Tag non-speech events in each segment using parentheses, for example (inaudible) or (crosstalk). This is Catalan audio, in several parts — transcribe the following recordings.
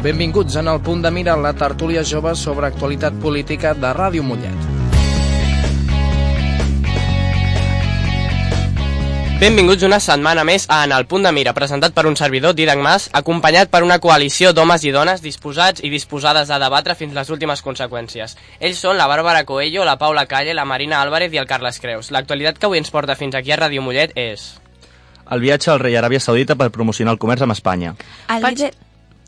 Benvinguts en el punt de mira la tertúlia jove sobre actualitat política de Ràdio Mollet. Benvinguts una setmana més a En el punt de mira, presentat per un servidor, Didac Mas, acompanyat per una coalició d'homes i dones disposats i disposades a debatre fins les últimes conseqüències. Ells són la Bàrbara Coelho, la Paula Calle, la Marina Álvarez i el Carles Creus. L'actualitat que avui ens porta fins aquí a Ràdio Mollet és... El viatge al rei Aràbia Saudita per promocionar el comerç amb Espanya. El líder,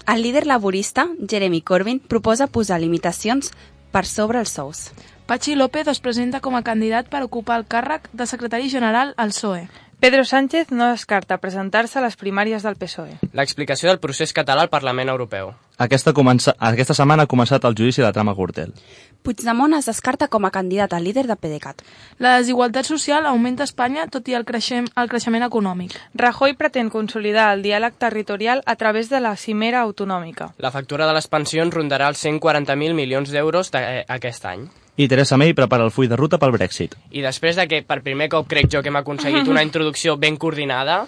el líder laborista, Jeremy Corbyn, proposa posar limitacions per sobre els sous. Pachi López es presenta com a candidat per ocupar el càrrec de secretari general al PSOE. Pedro Sánchez no descarta presentar-se a les primàries del PSOE. L'explicació del procés català al Parlament Europeu. Aquesta, comença, aquesta setmana ha començat el judici de la trama Gürtel. Puigdemont es descarta com a candidat a líder de PDeCAT. La desigualtat social augmenta a Espanya tot i el, creixem, el creixement econòmic. Rajoy pretén consolidar el diàleg territorial a través de la cimera autonòmica. La factura de les pensions rondarà els 140.000 milions d'euros eh, aquest any. I Teresa May prepara el full de ruta pel Brexit. I després de que per primer cop crec jo que hem aconseguit una (laughs) introducció ben coordinada,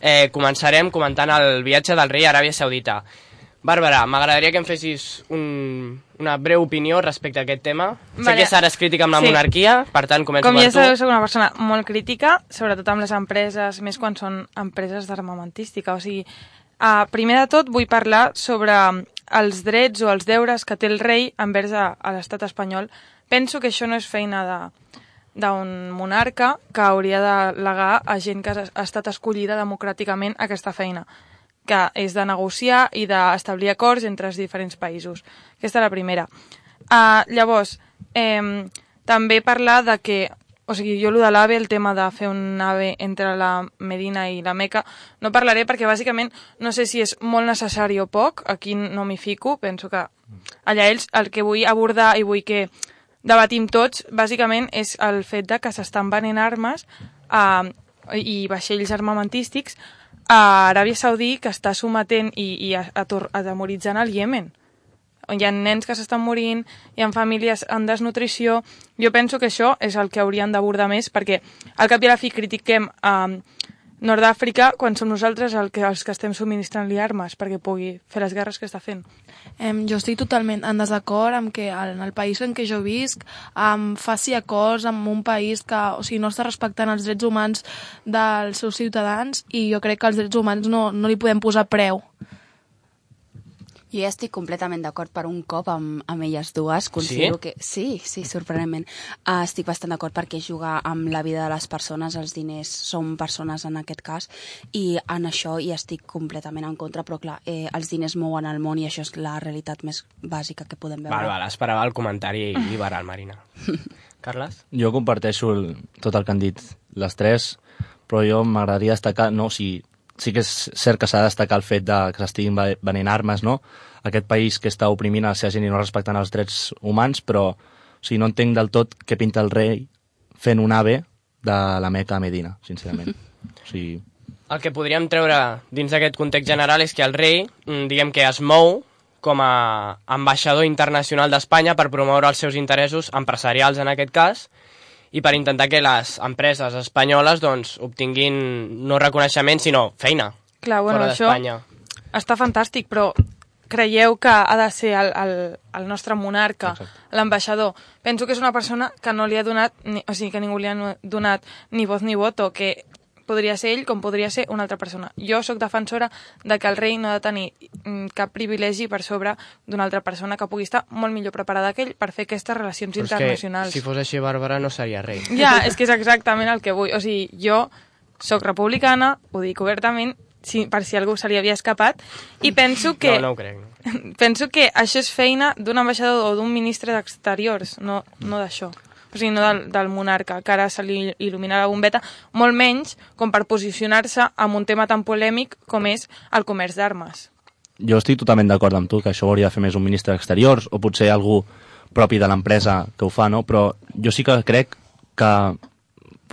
eh, començarem comentant el viatge del rei a Aràbia Saudita. Bàrbara, m'agradaria que em fessis un, una breu opinió respecte a aquest tema. Vale. Sé que seràs crítica amb la Sí. monarquia, per tant, començo Com per ja tu. sabeu, soc una persona molt crítica, sobretot amb les empreses, més quan són empreses d'armamentística. O sigui, uh, primer de tot vull parlar sobre els drets o els deures que té el rei envers a, a l'estat espanyol. Penso que això no és feina de d'un monarca que hauria de legar a gent que ha estat escollida democràticament aquesta feina que és de negociar i d'establir acords entre els diferents països. Aquesta és la primera. Uh, llavors, eh, també parlar de que, o sigui, jo el de l'AVE, el tema de fer un AVE entre la Medina i la Meca, no parlaré perquè bàsicament no sé si és molt necessari o poc, aquí no m'hi fico, penso que allà ells el que vull abordar i vull que debatim tots, bàsicament, és el fet de que s'estan venent armes eh, i vaixells armamentístics a Aràbia Saudí que està sometent i, i atemoritzant el Iemen hi ha nens que s'estan morint, hi ha famílies en desnutrició. Jo penso que això és el que haurien d'abordar més, perquè al cap i a la fi critiquem a Nord d'Àfrica quan som nosaltres el que, els que estem subministrant-li armes perquè pugui fer les guerres que està fent. Em, jo estic totalment en desacord amb que en el país en què jo visc em faci acords amb un país que o sigui, no està respectant els drets humans dels seus ciutadans i jo crec que els drets humans no, no li podem posar preu. Jo ja estic completament d'acord per un cop amb, amb elles dues. Considero que sí, sí, sorprenentment. Uh, estic bastant d'acord perquè jugar amb la vida de les persones, els diners són persones en aquest cas, i en això hi estic completament en contra, però clar, eh, els diners mouen el món i això és la realitat més bàsica que podem veure. Val, val, esperava el comentari liberal, Marina. (laughs) Carles? Jo comparteixo el, tot el que han dit les tres, però jo m'agradaria destacar, no, si, sí que és cert que s'ha de destacar el fet de que s'estiguin ve- venent armes, no? Aquest país que està oprimint a la seva gent i no respectant els drets humans, però o sigui, no entenc del tot què pinta el rei fent un ave de la Meca a Medina, sincerament. (laughs) O sigui, El que podríem treure dins d'aquest context general és que el rei, mm, diguem que es mou com a ambaixador internacional d'Espanya per promoure els seus interessos empresarials en aquest cas i per intentar que les empreses espanyoles doncs, obtinguin no reconeixement sinó feina Clar, bueno, fora d'Espanya. està fantàstic, però creieu que ha de ser el, el, el nostre monarca, l'ambaixador. Penso que és una persona que no li ha donat, ni, o sigui, que ningú li ha donat ni voz ni voto, que podria ser ell com podria ser una altra persona. Jo sóc defensora de que el rei no ha de tenir mm, cap privilegi per sobre d'una altra persona que pugui estar molt millor preparada que ell per fer aquestes relacions Però és que, internacionals. si fos així, Bàrbara no seria rei. Ja, és que és exactament el que vull. O sigui, jo sóc republicana, ho dic obertament, si, per si algú se li havia escapat, i penso que, No, no ho crec. No. (laughs) penso que això és feina d'un ambaixador o d'un ministre d'exteriors, no, no d'això. O sigui, no del, del monarca, que ara se li il·lumina la bombeta, molt menys com per posicionar-se en un tema tan polèmic com és el comerç d'armes. jo estic totalment d'acord amb tu que això ho hauria de fer més un ministre d'Exteriors o potser algú propi de l'empresa que ho fa, no? Però jo sí que crec que,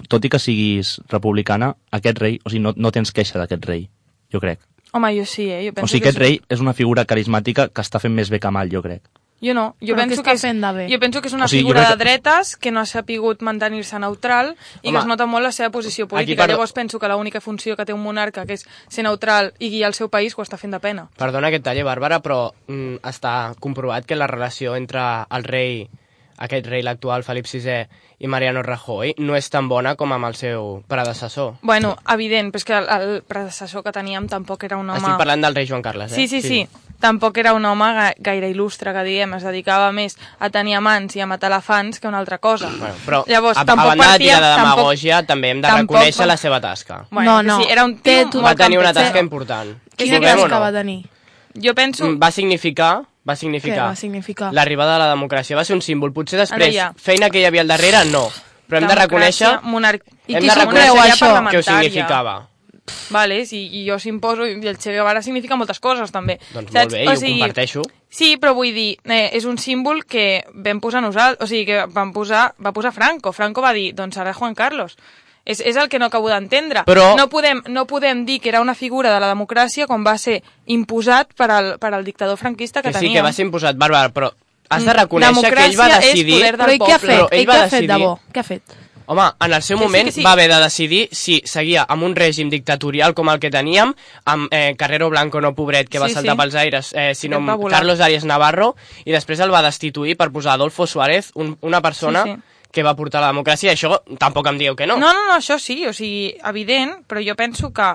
tot i que siguis republicana, aquest rei, o sigui, no, no tens queixa d'aquest rei, jo crec. Home, jo sí, eh? Jo penso O sigui, que aquest rei és una figura carismàtica que està fent més bé que mal, jo crec. Jo no, jo Però penso està que és, jo penso que és una O sigui, figura crec de que- dretes que no ha sapigut mantenir-se neutral i Home, que es nota molt la seva posició política. parlo- Llavors penso que l'única funció que té un monarca, que és ser neutral i guiar el seu país, ho està fent de pena. Perdona que et talli, Bàrbara, però mm, està comprovat que la relació entre el rei, aquest rei l'actual, Felip VI, i Mariano Rajoy, no és tan bona com amb el seu predecessor. Bueno, evident, però és que el, el predecessor que teníem tampoc era un home... Estic parlant del rei Joan Carles, eh? Sí, sí, sí. Tampoc era un home ga- gaire il·lustre, que diguem, es dedicava més a tenir amants i a matar elefants que una altra cosa. Bueno, però Llavors, a, a tampoc banda de partíem- tirar de tampoc- demagògia, també hem de tampoc reconèixer va- la seva tasca. Bueno, No, no. Sí, era un Té tio Va tenir una tasca important. Quina tasca no? va tenir? Jo penso... Va significar va significar, Què va significar? l'arribada de la democràcia. Va ser un símbol. Potser després, ja. feina que hi havia al darrere, no. Però hem de reconèixer Monar... I hem de reconèixer això? ho parlamentària. significava. Vale, sí, i jo s'imposo, i el Che Guevara significa moltes coses, també. Doncs molt bé, i ho comparteixo. Sí, però vull dir, eh, és un símbol que vam posar nosaltres, o sigui, que vam posar, va posar Franco. Franco va dir, doncs ara Juan Carlos. És, és el que no acabo d'entendre. Però- No, podem, no podem dir que era una figura de la democràcia quan va ser imposat per al, per al dictador franquista que, Que sí, teníem. que va ser imposat, Bàrbara, però has de Mm, reconèixer que ell va democràcia és decidir... poder del Però i què ha fet? Ell Ell va què ha fet de bo? Què ha fet? Home, en el seu Que sí, moment que sí. va haver de decidir si seguia amb un règim dictatorial com el que teníem, amb eh, Carrero Blanco, no pobret, que va Sí, saltar sí. pels aires, eh, sinó va amb. Carlos Arias Navarro, i després el va destituir per posar Adolfo Suárez, un, una persona Sí, sí. Que va portar la democràcia, això tampoc em dieu que no. No, no, no, això sí, o sigui, evident, però jo penso que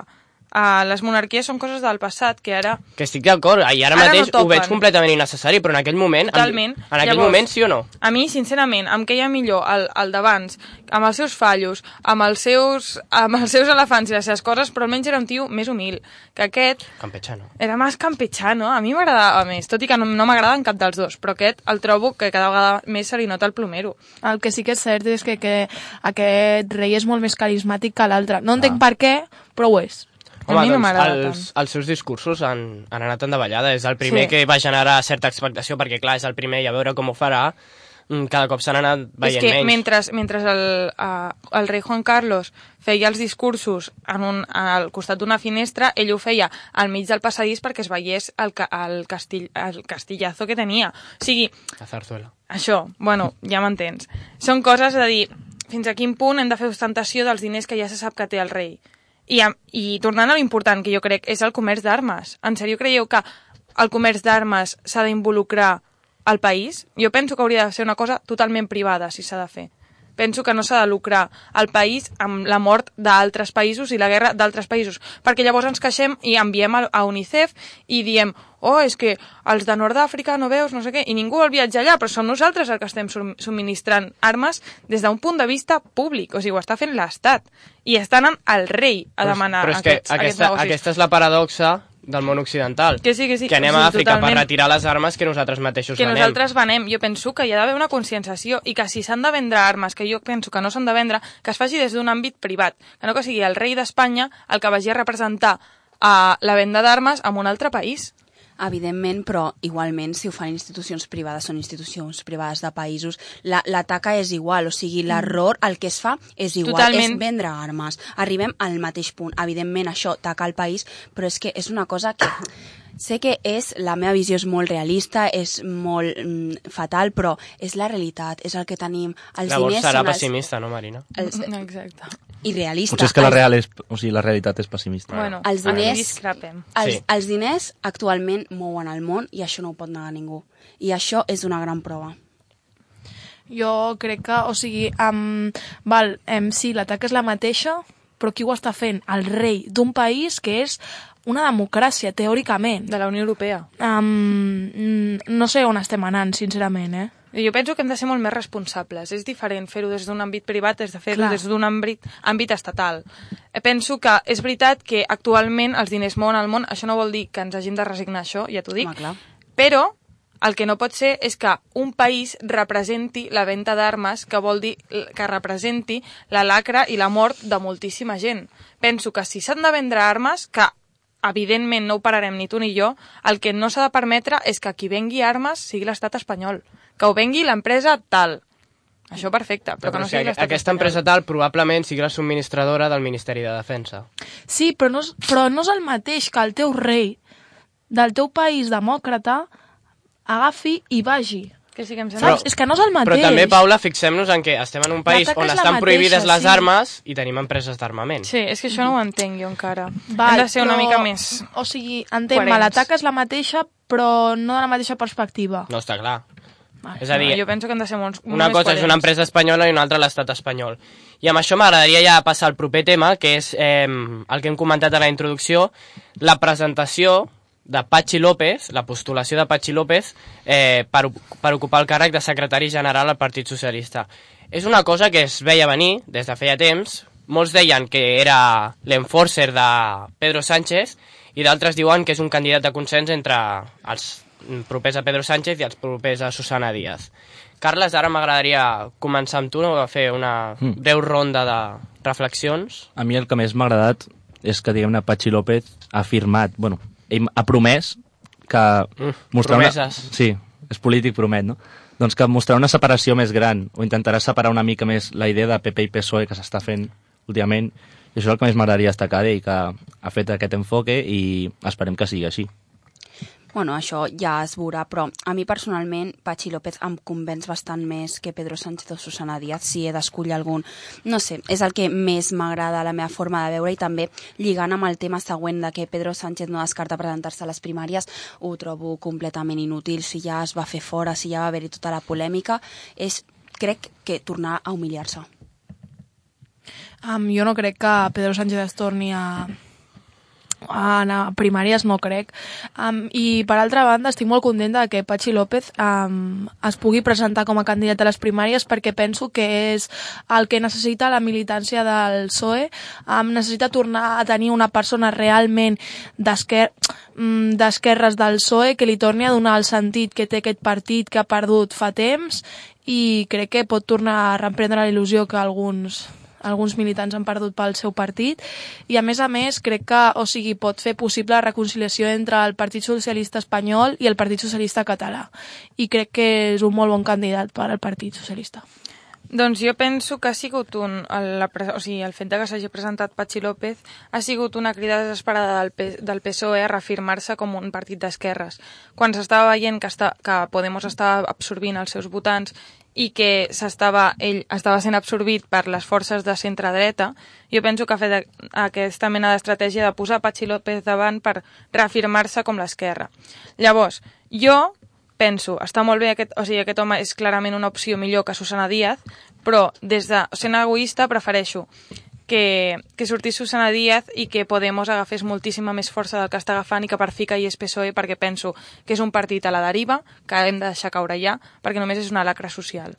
uh, les monarquies són coses del passat, que ara... Que estic d'acord, i ara, Ara mateix no ho veig completament innecessari, però en aquell moment... en- Totalment. En, aquell Llavors- moment sí o no? A mi, sincerament, em queia millor el, el d'abans, amb els seus fallos, amb els seus, amb els seus elefants i les seves coses, però almenys era un tio més humil, que aquest Campechano. era més campechano, a mi m'agradava més, tot i que no, no m'agraden cap dels dos, però aquest el trobo que cada vegada més se li nota el plomero. El que sí que és cert és que, que aquest rei és molt més carismàtic que l'altre. No entenc per què, però ho és. A mi no doncs m'agrada els, tant. els seus discursos han, han anat en davallada. És el primer Sí. que va generar certa expectació, perquè clar, és el primer i a veure com ho farà. Mm, Cada cop s'han anat veient és que menys. mentre, mentre el, uh, el rei Juan Carlos feia els discursos en un, al costat d'una finestra, ell ho feia al mig del passadís perquè es veiés el, el, castill, el castillazo que tenia. O sigui, La zarzuela. això, bueno, ja m'entens. Són coses de dir, fins a quin punt hem de fer ostentació dels diners que ja se sap que té el rei. I, i tornant a l'important, que jo crec, és el comerç d'armes. En sèrio creieu que el comerç d'armes s'ha d'involucrar al país? Jo penso que hauria de ser una cosa totalment privada, si s'ha de fer. Penso que no s'ha de lucrar el país amb la mort d'altres països i la guerra d'altres països, perquè llavors ens queixem i enviem a UNICEF i diem oh, és que els de Nord d'Àfrica no veus, no sé què, i ningú vol viatjar allà, però som nosaltres el que estem subministrant armes des d'un punt de vista públic, o sigui, ho està fent l'Estat, i estan anant al rei a Però és- demanar però és aquests, que aquests aquesta, negocis. aquesta és la paradoxa del món occidental. Que sí, que sí, Que anem o sigui, a Àfrica totalment. per retirar les armes que nosaltres mateixos que venem. nosaltres venem. Jo penso que hi ha d'haver una conscienciació i que si s'han de vendre armes, que jo penso que no s'han de vendre, que es faci des d'un àmbit privat, que no que sigui el rei d'Espanya el que vagi a representar a la venda d'armes en un altre país. Evidentment, però igualment, si ho fan institucions privades, són institucions privades de països, la, la taca és igual, o sigui, l'error, el que es fa és igual, Totalment. és vendre armes. Arribem al mateix punt. Evidentment, això taca el país, però és que és una cosa que... Sé que és, la meva visió és molt realista, és molt mm, fatal, però és la realitat, és el que tenim. Els Llavors diners serà són els, pessimista, no, Marina? els, (laughs) Exacte. I realista. Potser és que la, real és, o sigui, la realitat és pessimista. Bueno, Els diners-. Els, Sí. els diners actualment mouen el món i això no ho pot negar ningú. I això és una gran prova. Jo crec que, o sigui, um, val, um, sí, l'atac és la mateixa, però qui ho està fent? El rei d'un país que és una democràcia, teòricament. De la Unió Europea. Um, no sé on estem anant, sincerament, eh? Jo penso que hem de ser molt més responsables. És diferent fer-ho des d'un àmbit privat des de fer-ho des d'un àmbit, àmbit estatal. Eh, Penso que és veritat que actualment els diners mouen al món, això no vol dir que ens hàgim de resignar això, ja t'ho dic, Home, clar. però el que no pot ser és que un país representi la venda d'armes, que vol dir que representi la lacra i la mort de moltíssima gent. Penso que si s'han de vendre armes, que evidentment no ho pararem ni tu ni jo, el que no s'ha de permetre és que qui vengui armes sigui l'estat espanyol, que ho vengui l'empresa tal. Això perfecte, però, Però que no sigui l'estat aquesta empresa tal probablement sigui la subministradora del Ministeri de Defensa. Sí, però no, és, però no és el mateix que el teu rei del teu país demòcrata agafi i vagi. Que sí que em Saps? sembla... Però- és que no és el mateix. Però també, Paula, fixem-nos en que estem en un país on estan prohibides mateixa, les sí. armes i tenim empreses d'armament. Sí, és que això no ho entenc jo encara. Val, Hem de ser una però- mica més... O sigui, taca és la mateixa, però no de la mateixa perspectiva. No està clar. Vale. És a dir, No, jo penso que hem de ser molt, molt una cosa és una coherents. empresa espanyola i una altra l'estat espanyol. I amb això m'agradaria ja passar al proper tema, que és eh, el que hem comentat a la introducció, la presentació de Pachi López, la postulació de Pachi López eh, per, per ocupar el càrrec de secretari general al Partit Socialista. És una cosa que es veia venir des de feia temps. Molts deien que era l'enforcer de Pedro Sánchez i d'altres diuen que és un candidat de consens entre els propers a Pedro Sánchez i els propers a Susana Díaz. Carles, ara m'agradaria començar amb tu, no? fer una Mm. breu ronda de reflexions. A mi el que més m'ha agradat és que, diguem-ne, Pachi López ha afirmat, bueno, ell ha promès que... Mm, mostrar promeses. Una... Sí, és polític, promet, no? Doncs que mostrarà una separació més gran, o intentarà separar una mica més la idea de PP i PSOE que s'està fent últimament, i això és el que més m'agradaria destacar d'ell, que ha fet aquest enfoque i esperem que sigui així. Bueno, això ja es veurà, però a mi personalment Pachi López em convenç bastant més que Pedro Sánchez o Susana Díaz si he d'escollir algun. No sé, és el que més m'agrada la meva forma de veure i també lligant amb el tema següent de que Pedro Sánchez no descarta presentar-se a les primàries, ho trobo completament inútil. Si ja es va fer fora, si ja va haver-hi tota la polèmica, és crec que tornar a humiliar-se. Um, jo no crec que Pedro Sánchez es torni a, anar a primàries, no crec. Um, I, per altra banda, estic molt contenta que Pachi López um, es pugui presentar com a candidat a les primàries perquè penso que és el que necessita la militància del PSOE. Um, necessita tornar a tenir una persona realment d'esquer mm, d'esquerres del PSOE que li torni a donar el sentit que té aquest partit que ha perdut fa temps i crec que pot tornar a reprendre la il·lusió que alguns alguns militants han perdut pel seu partit i a més a més crec que o sigui, pot fer possible la reconciliació entre el Partit Socialista Espanyol i el Partit Socialista Català i crec que és un molt bon candidat per al Partit Socialista. Doncs jo penso que ha sigut un... El, o sigui, el fet que s'hagi presentat Pachi López ha sigut una crida desesperada del, del PSOE a reafirmar-se com un partit d'esquerres. Quan s'estava veient que, està, que Podemos estava absorbint els seus votants i que s'estava ell estava sent absorbit per les forces de centre-dreta, jo penso que ha fet aquesta mena d'estratègia de posar Pachi López davant per reafirmar-se com l'esquerra. Llavors, jo penso, està molt bé, aquest, o sigui, aquest home és clarament una opció millor que Susana Díaz, però des de sent egoista prefereixo que, que sortís Susana Díaz i que Podemos agafés moltíssima més força del que està agafant i que per fi caigués PSOE perquè penso que és un partit a la deriva, que hem de deixar caure ja, perquè només és una lacra social.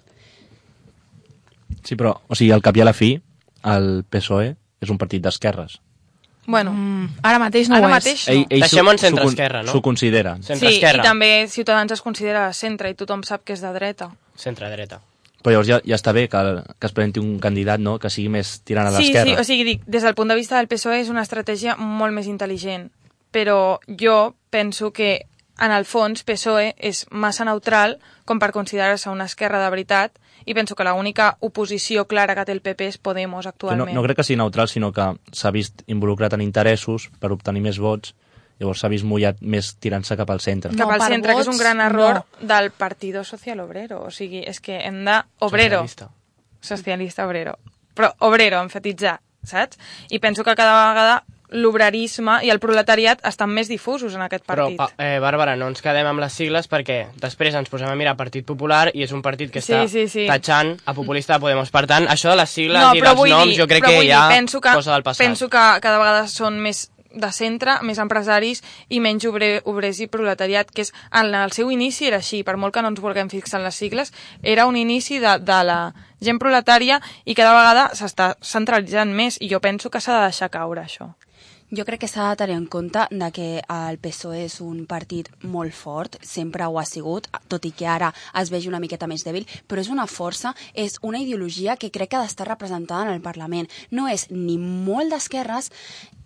Sí, però, o sigui, al cap i a la fi, el PSOE és un partit d'esquerres. Bueno, Mm, ara mateix no ara ho és. mateix no. Deixem s'ho- en s'ho con- centre-esquerra, no? S'ho considera. Sí, Centre-esquerra. i també Ciutadans es considera de centre i tothom sap que és de dreta. Centre-dreta. Però llavors ja, ja està bé que, que es presenti un candidat no? que sigui més tirant a Sí, l'esquerra. sí, o sigui, dic, des del punt de vista del PSOE és una estratègia molt més intel·ligent, però jo penso que en el fons PSOE és massa neutral com per considerar-se una esquerra de veritat i penso que l'única oposició clara que té el PP és Podemos Que no, actualment. no crec que sigui neutral, sinó que s'ha vist involucrat en interessos per obtenir més vots, llavors s'ha vist mullat més tirant-se cap al centre. No, cap al centre, que és un vots, gran error no. del Partido Social Obrero. O sigui, és que hem de... Obrero. Socialista. Socialista obrero. Però obrero, enfatitzar, saps? I penso que cada vegada l'obrerisme i el proletariat estan més difusos en aquest Però, partit. pa, eh, Bàrbara, no ens quedem amb les sigles perquè després ens posem a mirar Partit Popular i és un partit que Sí, està sí, sí. tatxant a populista de Podemos. Per tant, això de les sigles no, i però dels noms dir, jo crec però que ja dir, penso que, cosa del passat. Penso que cada vegada són més de centre, més empresaris i menys obre, obrers i proletariat, que és en el seu inici era així, per molt que no ens vulguem fixar en les sigles, era un inici de, de la gent proletària i cada vegada s'està centralitzant més i jo penso que s'ha de deixar caure això. Jo crec que s'ha de tenir en compte de que el PSOE és un partit molt fort, sempre ho ha sigut, tot i que ara es vegi una miqueta més dèbil, però és una força, és una ideologia que crec que ha d'estar representada en el Parlament. No és ni molt d'esquerres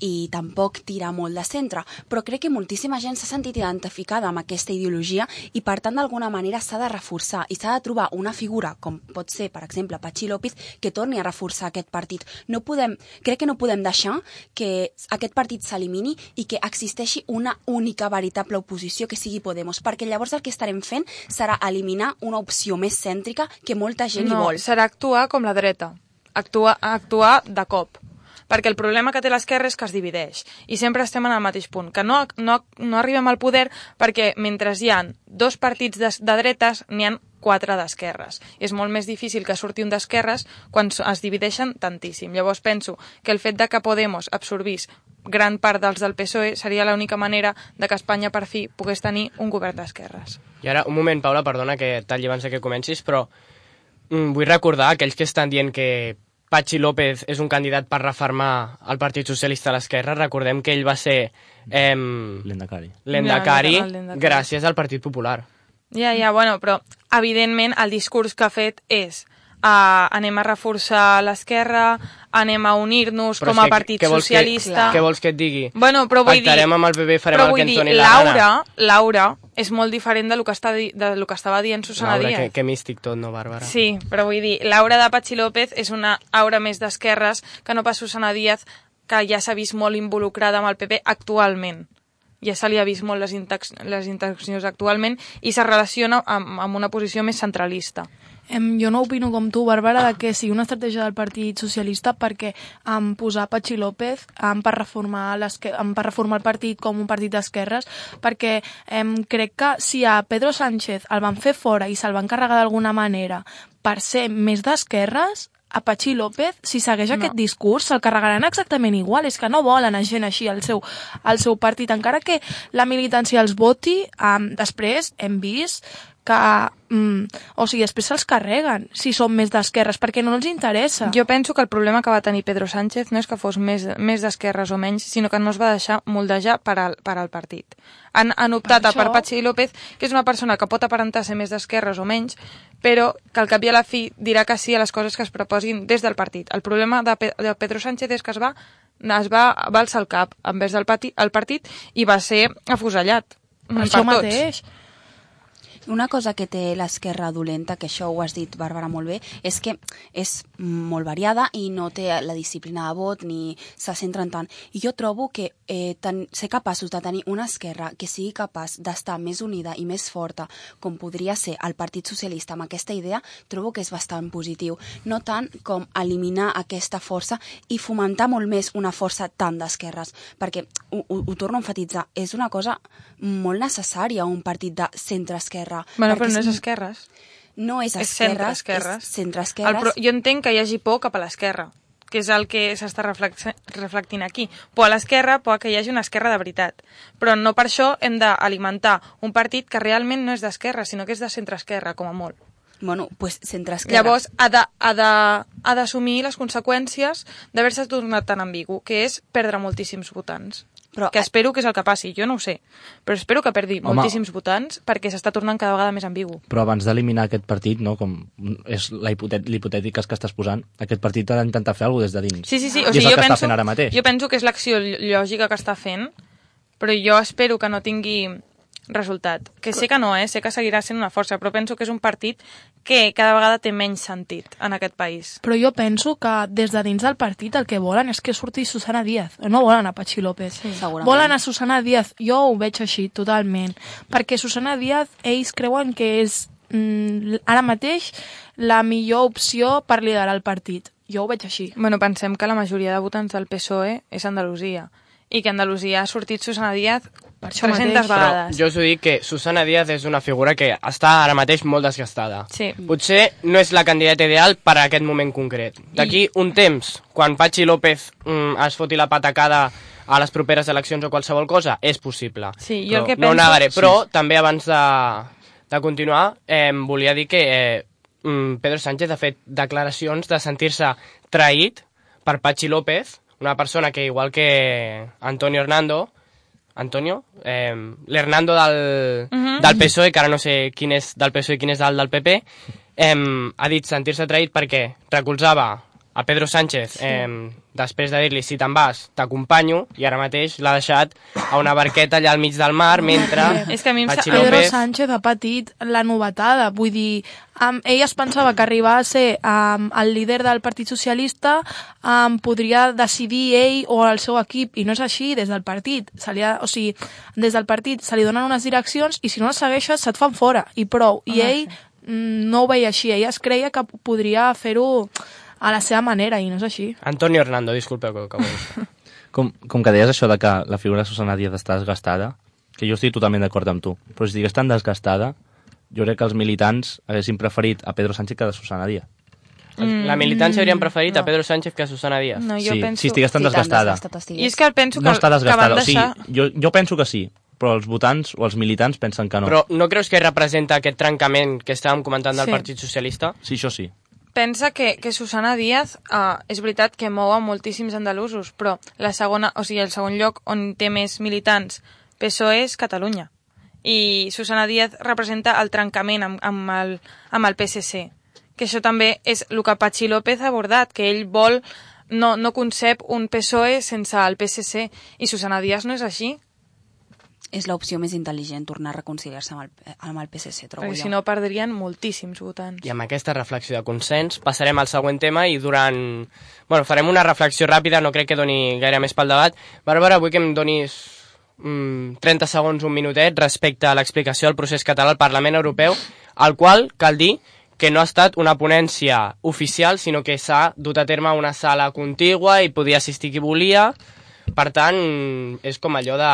i tampoc tira molt de centre, però crec que moltíssima gent s'ha sentit identificada amb aquesta ideologia i per tant d'alguna manera s'ha de reforçar i s'ha de trobar una figura com pot ser, per exemple, Pachi López, que torni a reforçar aquest partit. No podem, crec que no podem deixar que aquest partit s'elimini i que existeixi una única veritable oposició que sigui Podemos, perquè llavors el que estarem fent serà eliminar una opció més cèntrica que molta gent no, hi vol. serà actuar com la dreta, actuar, actuar de cop perquè el problema que té l'esquerra és que es divideix i sempre estem en el mateix punt, que no, no, no arribem al poder perquè mentre hi ha dos partits de, de dretes n'hi han quatre d'esquerres. És molt més difícil que surti un d'esquerres quan es divideixen tantíssim. Llavors penso que el fet de que Podemos absorbís gran part dels del PSOE seria l'única manera de que Espanya per fi pogués tenir un govern d'esquerres. I ara, un moment, Paula, perdona que talli abans que comencis, però mm, vull recordar aquells que estan dient que Pachi López és un candidat per reformar el Partit Socialista a l'esquerra. Recordem que ell va ser eh, L'Endacari. l'Endacari. gràcies al Partit Popular. Ja, ja, bueno, però evidentment el discurs que ha fet és uh, anem a reforçar l'esquerra, anem a unir-nos com a que partit vols socialista... Que, què vols que et digui? Bueno, però vull dir... Pactarem amb el PP, farem el que ens dir, doni la Laura, gana. Laura és molt diferent de lo que, està, de lo que estava dient Susana Laura, Díaz. que, que místic tot, no, Bàrbara? Sí, però vull dir, Laura de Patxi López és una aura més d'esquerres que no pas Susana Díaz, que ja s'ha vist molt involucrada amb el PP actualment. Ja se li ha vist molt les, les interaccions actualment i se relaciona amb, amb una posició més centralista. Em, jo no opino com tu, Bàrbara, de que sigui una estratègia del Partit Socialista perquè em posar Pachi López em, per, reformar em, per reformar el partit com un partit d'esquerres, perquè em, crec que si a Pedro Sánchez el van fer fora i se'l van carregar d'alguna manera per ser més d'esquerres, a Pachi López, si segueix no. aquest discurs, se'l carregaran exactament igual. És que no volen a gent així al seu, al seu partit. Encara que la militància els voti, um, després hem vist que... Mm, o sigui, després se'ls carreguen si són més d'esquerres, perquè no els interessa. Jo penso que el problema que va tenir Pedro Sánchez no és que fos més, més d'esquerres o menys, sinó que no es va deixar moldejar per al, per al partit. Han, han optat Per per, per això- Patxi López, que és una persona que pot aparentar ser més d'esquerres o menys, però que al cap i a la fi dirà que sí a les coses que es proposin des del partit. El problema de, Pe de Pedro Sánchez és que es va, es va, va alçar el cap envers del pati, el partit i va ser afusellat. Per per això tots. Una cosa que té l'esquerra dolenta, que això ho has dit, Bàrbara, molt bé, és que és molt variada i no té la disciplina de vot ni se centren tant. I jo trobo que eh, ten, ser capaços de tenir una esquerra que sigui capaç d'estar més unida i més forta, com podria ser el Partit Socialista amb aquesta idea, trobo que és bastant positiu. No tant com eliminar aquesta força i fomentar molt més una força tant d'esquerres, perquè, ho, ho, ho torno a enfatitzar, és una cosa molt necessària un partit de centre-esquerra. Bueno, perquè però no és esquerres. no és És esquerres, centre-esquerres. és centre-esquerres. Pro... Jo entenc que hi hagi por cap a l'esquerra, que és el que s'està reflectint aquí. Por a l'esquerra, por a que hi hagi una esquerra de veritat. Però no per això hem d'alimentar un partit que realment no és d'esquerra, sinó que és de centre-esquerra, com a molt. Bueno, pues centre-esquerra. Llavors, ha d'assumir les conseqüències d'haver-se tornat tan ambigu, que és perdre moltíssims votants. Però- que espero que és el que passi, jo no ho sé, però espero que perdi Home. moltíssims votants perquè s'està tornant cada vegada més ambigu. Però abans d'eliminar aquest partit, no, com és la hipotet l'hipotètic que estàs posant, aquest partit ha d'intentar fer alguna cosa des de dins. Sí, sí, sí. I O és sigui, el jo que penso, està fent ara mateix. jo penso que és l'acció lògica que està fent, però jo espero que no tingui resultat. Que sé que no, eh? sé que seguirà sent una força, però penso que és un partit que cada vegada té menys sentit en aquest país. Però jo penso que des de dins del partit el que volen és que surti Susana Díaz. No volen a Pachi López. Sí, segurament. volen a Susana Díaz. Jo ho veig així, totalment. Perquè Susana Díaz, ells creuen que és mm, ara mateix la millor opció per liderar el partit. Jo ho veig així. Bueno, pensem que la majoria de votants del PSOE és Andalusia i que a Andalusia ha sortit Susana Díaz Per això 300 mateix. Però vegades. jo us ho dic que Susana Díaz és una figura que està ara mateix molt desgastada. Sí. Potser no és la candidata ideal per a aquest moment concret. D'aquí un temps, quan Pachi López mm, es foti la patacada a les properes eleccions o qualsevol cosa, és possible. Sí, jo el Però que No ho penso- negaré, però també abans de, de continuar, eh, volia dir que eh, mm, Pedro Sánchez ha fet declaracions de sentir-se traït per Pachi López, una persona que, igual que Antonio Hernando, Antonio, eh, l'Hernando del, Mhm. del PSOE, que ara no sé quin és del PSOE i quin és del del PP, eh, ha dit sentir-se traït perquè recolzava a Pedro Sánchez, eh, després de dir-li si te'n vas, t'acompanyo, i ara mateix l'ha deixat a una barqueta allà al mig del mar, mentre (laughs) És que a mi em Pachi Pedro López... Sánchez ha patit la novetada, vull dir, um, ell es pensava que arribar a ser um, el líder del Partit Socialista um, podria decidir ell o el seu equip, i no és així des del partit, se li ha, o sigui, des del partit se li donen unes direccions i si no les segueixes se't fan fora, i prou, i ell mm, no ho veia així, ell es creia que podria fer-ho a la seva manera i no és així. Antonio Hernando, disculpeu que, que ho dit. (laughs) Com, com que deies això de que la figura de Susana Díaz està desgastada, que jo estic totalment d'acord amb tu, però si estigués tan desgastada, jo crec que els militants haguessin preferit a Pedro Sánchez que a Susana Díaz. La militància haurien preferit no. a Pedro Sánchez que a Susana Díaz. No, jo sí, penso... si estigués tan Sí, tan desgastada. estigués. I és que penso que, No està que desgastada. van O sigui, deixar... jo, jo penso que sí, però els votants o els militants pensen que no. Però no creus que representa aquest trencament que estàvem comentant del Sí. Partit Socialista? Sí, això sí. Pensa que, que Susana Díaz uh, és veritat que mou a moltíssims andalusos, però la segona, o sigui, el segon lloc on té més militants PSOE és Catalunya. I Susana Díaz representa el trencament amb, amb, el, amb el PSC. Que això també és el que Pachi López ha abordat, que ell vol, no, no concep un PSOE sense el PSC. I Susana Díaz no és així, És l'opció més intel·ligent tornar a reconciliar-se amb, el, amb el PSC, trobo perquè jo. si no perdrien moltíssims votants. I amb aquesta reflexió de consens passarem al següent tema i durant... Bueno, farem una reflexió ràpida, no crec que doni gaire més pel debat. Bàrbara, vull que em donis mm, 30 segons, un minutet, respecte a l'explicació del procés català al Parlament Europeu, al qual cal dir que no ha estat una ponència oficial, sinó que s'ha dut a terme una sala contigua i podia assistir qui volia. Per tant, és com allò de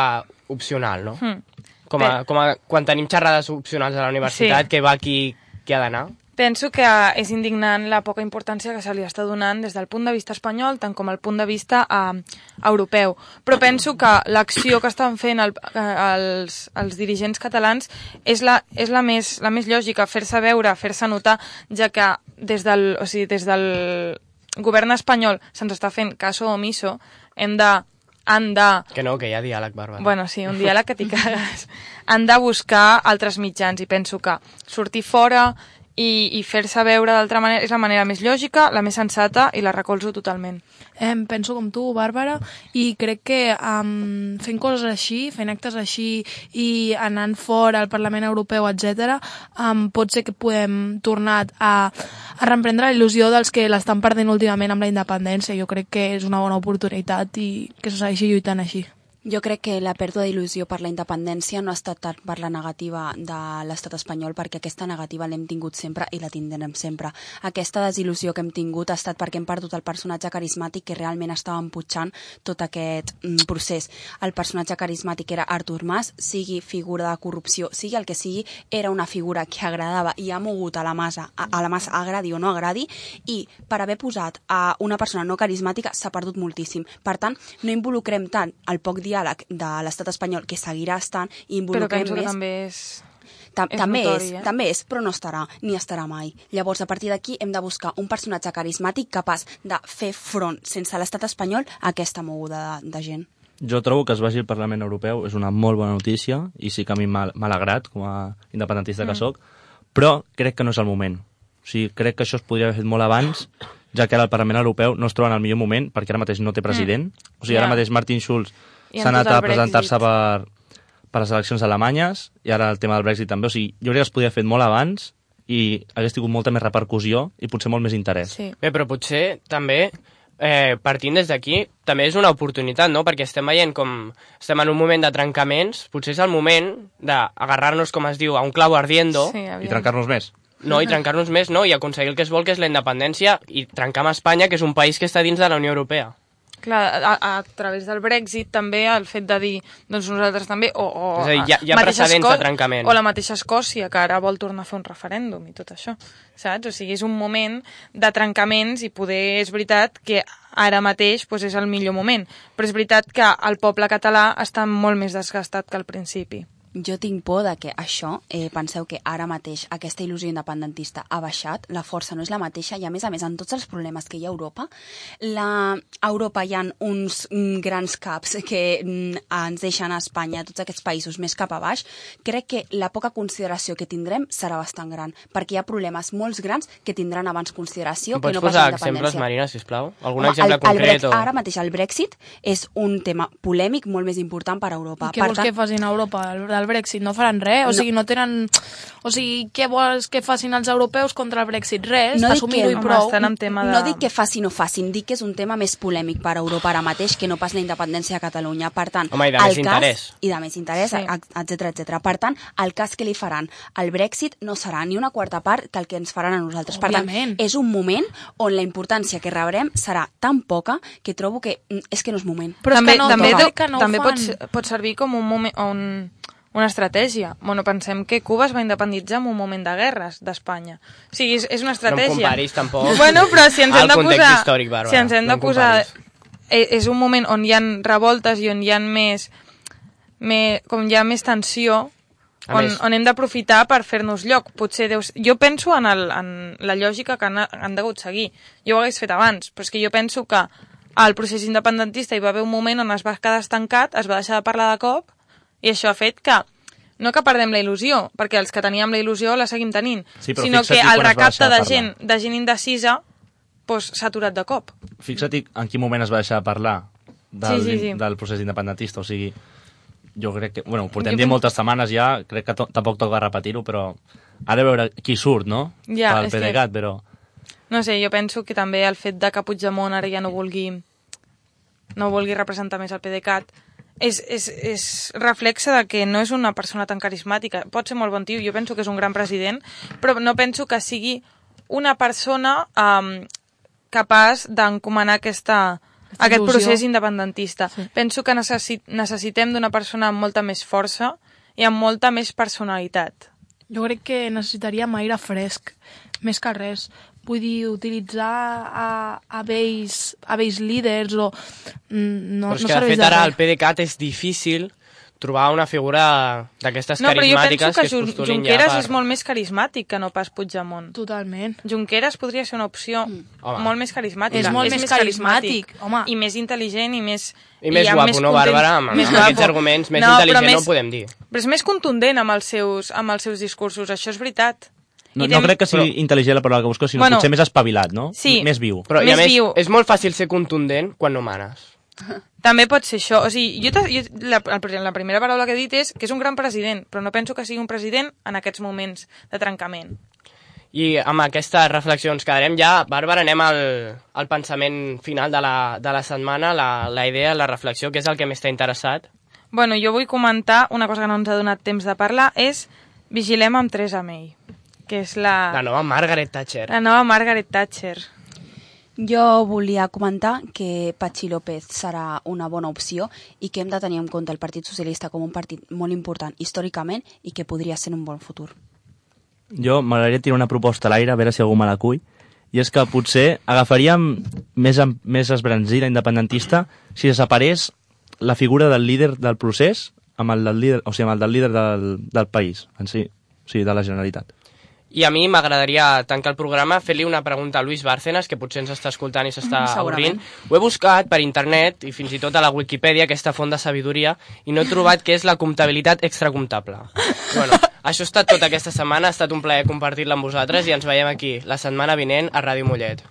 opcional, no? Hmm. Com, a, com a, quan tenim xerrades opcionals a la universitat, Sí. que va qui, qui ha d'anar. Penso que és indignant la poca importància que se li està donant des del punt de vista espanyol, tant com el punt de vista eh, europeu. Però penso que l'acció que estan fent el, eh, els, els dirigents catalans és la, és la, més, la més lògica, fer-se veure, fer-se notar, ja que des del, o sigui, des del govern espanyol se'ns està fent caso omiso, hem de han de Que no, que hi ha diàleg, Bàrbara. Bueno, sí, un diàleg que t'hi cagues. Han de buscar altres mitjans i penso que sortir fora i, i fer-se veure d'altra manera és la manera més lògica, la més sensata i la recolzo totalment. Em penso com tu, Bàrbara, i crec que um, fent coses així, fent actes així i anant fora al Parlament Europeu, etc, um, pot ser que podem tornar a, a reemprendre la il·lusió dels que l'estan perdent últimament amb la independència. Jo crec que és una bona oportunitat i que se segueixi lluitant així. Jo crec que la pèrdua d'il·lusió per la independència no ha estat tant per la negativa de l'estat espanyol, perquè aquesta negativa l'hem tingut sempre i la tindrem sempre. Aquesta desil·lusió que hem tingut ha estat perquè hem perdut el personatge carismàtic que realment estava emputxant tot aquest mm, procés. El personatge carismàtic era Artur Mas, sigui figura de corrupció, sigui el que sigui, era una figura que agradava i ha mogut a la massa, a, a la massa agradi o no agradi, i per haver posat a una persona no carismàtica s'ha perdut moltíssim. Per tant, no involucrem tant el poc diàleg de l'estat espanyol, que seguirà estant, i Però involucrem penso que més... també és... Ta és també notori, és, eh? també és, però no estarà, ni estarà mai. Llavors, a partir d'aquí, hem de buscar un personatge carismàtic capaç de fer front, sense l'estat espanyol, a aquesta moguda de, de gent. Jo trobo que es vagi al Parlament Europeu és una molt bona notícia i sí que a mi m'ha alegrat com a independentista que sóc, però crec que no és el moment. O sigui, crec que això es podria haver fet molt abans, ja que ara el Parlament Europeu no es troba en el millor moment perquè ara mateix no té president. O sigui, ara Ja. mateix Martin Schulz s'ha anat a presentar-se per, per les eleccions alemanyes i ara el tema del Brexit també. O sigui, jo crec que es podria haver fet molt abans i hagués tingut molta més repercussió i potser molt més interès. Sí. Bé, però potser també, eh, partint des d'aquí, també és una oportunitat, no? Perquè estem veient com estem en un moment de trencaments, potser és el moment d'agarrar-nos, com es diu, a un clavo ardiendo, Sí, I trencar-nos més. no? i trencar-nos més, no? I aconseguir el que es vol, que és la independència, i trencar amb Espanya, que és un país que està dins de la Unió Europea. Clar, a, a, través del Brexit també el fet de dir doncs nosaltres també, o, o És a dir, hi ha- hi ha mateixa precedents de trencament. O la mateixa Escòcia, que ara vol tornar a fer un referèndum i tot això, saps? O sigui, és un moment de trencaments i poder, és veritat que ara mateix doncs, és el millor moment, però és veritat que el poble català està molt més desgastat que al principi. Jo tinc por de que això, eh, penseu que ara mateix aquesta il·lusió independentista ha baixat, la força no és la mateixa i a més a més en tots els problemes que hi ha a Europa, la... a Europa hi ha uns mm, grans caps que mm, ens deixen a Espanya, tots aquests països més cap a baix, crec que la poca consideració que tindrem serà bastant gran, perquè hi ha problemes molts grans que tindran abans consideració Pots que no pas posar la exemples. Marina, sisplau? Algun Home, exemple el, el concret? O... Ara mateix el Brexit és un tema polèmic molt més important per a Europa. I què per vols que facin a Europa del, del Brexit? No faran res? O sigui, no tenen... O sigui, què vols que facin els europeus contra el Brexit? Res, No assumir-ho que- i Home, prou. estan amb tema de... No dic que facin o facin, dic que és un tema més polèmic per a Europa ara mateix que no pas la independència de Catalunya. Per tant, Home, i de el més interès. I de més interès, Sí. etc etc. Per tant, el cas que li faran al Brexit no serà ni una quarta part que el que ens faran a nosaltres. Per Òbviament. tant, és un moment on la importància que rebrem serà tan poca que trobo que mm, és que no és moment. Però és també, que no, també, que no també pot, pot servir com un moment, un, una estratègia. Bueno, pensem que Cuba es va independitzar en un moment de guerres d'Espanya. O sigui, és, és una No em estratègia. comparis, tampoc, Bueno, però si ens hem de posar... històric, Bàrbara. si ens hem No de posar... comparis. eh, És un moment on hi ha revoltes i on hi ha més... més com hi ha més tensió, A on, més- on hem d'aprofitar per fer-nos lloc. Potser deus... Jo penso en, el, en la lògica que han, han degut seguir. Jo ho hagués fet abans, però és que jo penso que al procés independentista hi va haver un moment on es va quedar estancat, es va deixar de parlar de cop, i això ha fet que no que perdem la il·lusió, perquè els que teníem la il·lusió la seguim tenint, Sí, sinó que el recapte de gent, de gent indecisa doncs, s'ha aturat de cop. Fixa't en quin moment es va deixar de parlar del, Sí, sí, sí. del procés independentista, o sigui, jo crec que, bueno, portem Jo dient moltes setmanes ja, crec que to tampoc toca repetir-ho, però ha de veure qui surt, no? Ja, Pel és que- PDeCAT, però... No sé, jo penso que també el fet de que Puigdemont ara ja no vulgui no vulgui representar més el PDeCAT és, és, és reflexe de que no és una persona tan carismàtica. Pot ser molt bon tio, jo penso que és un gran president, però no penso que sigui una persona um, capaç d'encomanar aquesta, aquest il·lusió. procés independentista. Sí. Penso que necessi necessitem d'una persona amb molta més força i amb molta més personalitat. Jo crec que necessitaríem aire fresc, més que res. Vull dir, utilitzar a, a, vells, a vells líders o... mm, No, Però és no que, de fet, ara al PDeCAT és difícil trobar una figura d'aquestes No, però jo penso carismàtiques que es Jun postulin Junqueras ja per... és molt més carismàtic que no pas Puigdemont. Totalment. Junqueras podria ser una opció Home. molt més carismàtica. És molt més carismàtic, home. I més intel·ligent i més... I més guapo, no, content- Bàrbara? Amb, més amb guapo. aquests arguments, més no, intel·ligent més, no ho podem dir. Però és més contundent amb els seus, amb els seus discursos, això és veritat. No, no crec que sigui intel·ligent la paraula que busco, sinó Bueno, potser més espavilat, no? sí. Més viu. Però, i a Més més, viu. és molt fàcil ser contundent quan no manes. (laughs) També pot ser això. O sigui, jo, jo la, la primera paraula que he dit és que és un gran president, però no penso que sigui un president en aquests moments de trencament. I amb aquesta reflexió ens quedarem ja. Bàrbara, anem al, al pensament final de la, de la setmana, la, la idea, la reflexió, que és el que més t'ha interessat. Bueno, jo vull comentar una cosa que no ens ha donat temps de parlar, és Vigilem amb Teresa May, que és la, La nova Margaret Thatcher. la nova Margaret Thatcher. Jo volia comentar que Patxi López serà una bona opció i que hem de tenir en compte el Partit Socialista com un partit molt important històricament i que podria ser un bon futur. Jo m'agradaria tirar una proposta a l'aire, a veure si algú me la cull, i és que potser agafaríem més, més esbranzida independentista si desaparés la figura del líder del procés amb el del líder, o sigui, amb el del líder del, del país, en si, o sigui, de la Generalitat. I a mi m'agradaria tancar el programa fer-li una pregunta a Luis Bárcenas, que potser ens està escoltant i s'està Mm, avorrint. Ho he buscat per internet i fins i tot a la Wikipedia, aquesta font de sabidoria, i no he trobat què és la comptabilitat extracomptable. bueno, això ha estat tota aquesta setmana, ha estat un plaer compartir-la amb vosaltres i ens veiem aquí la setmana vinent a Ràdio Mollet.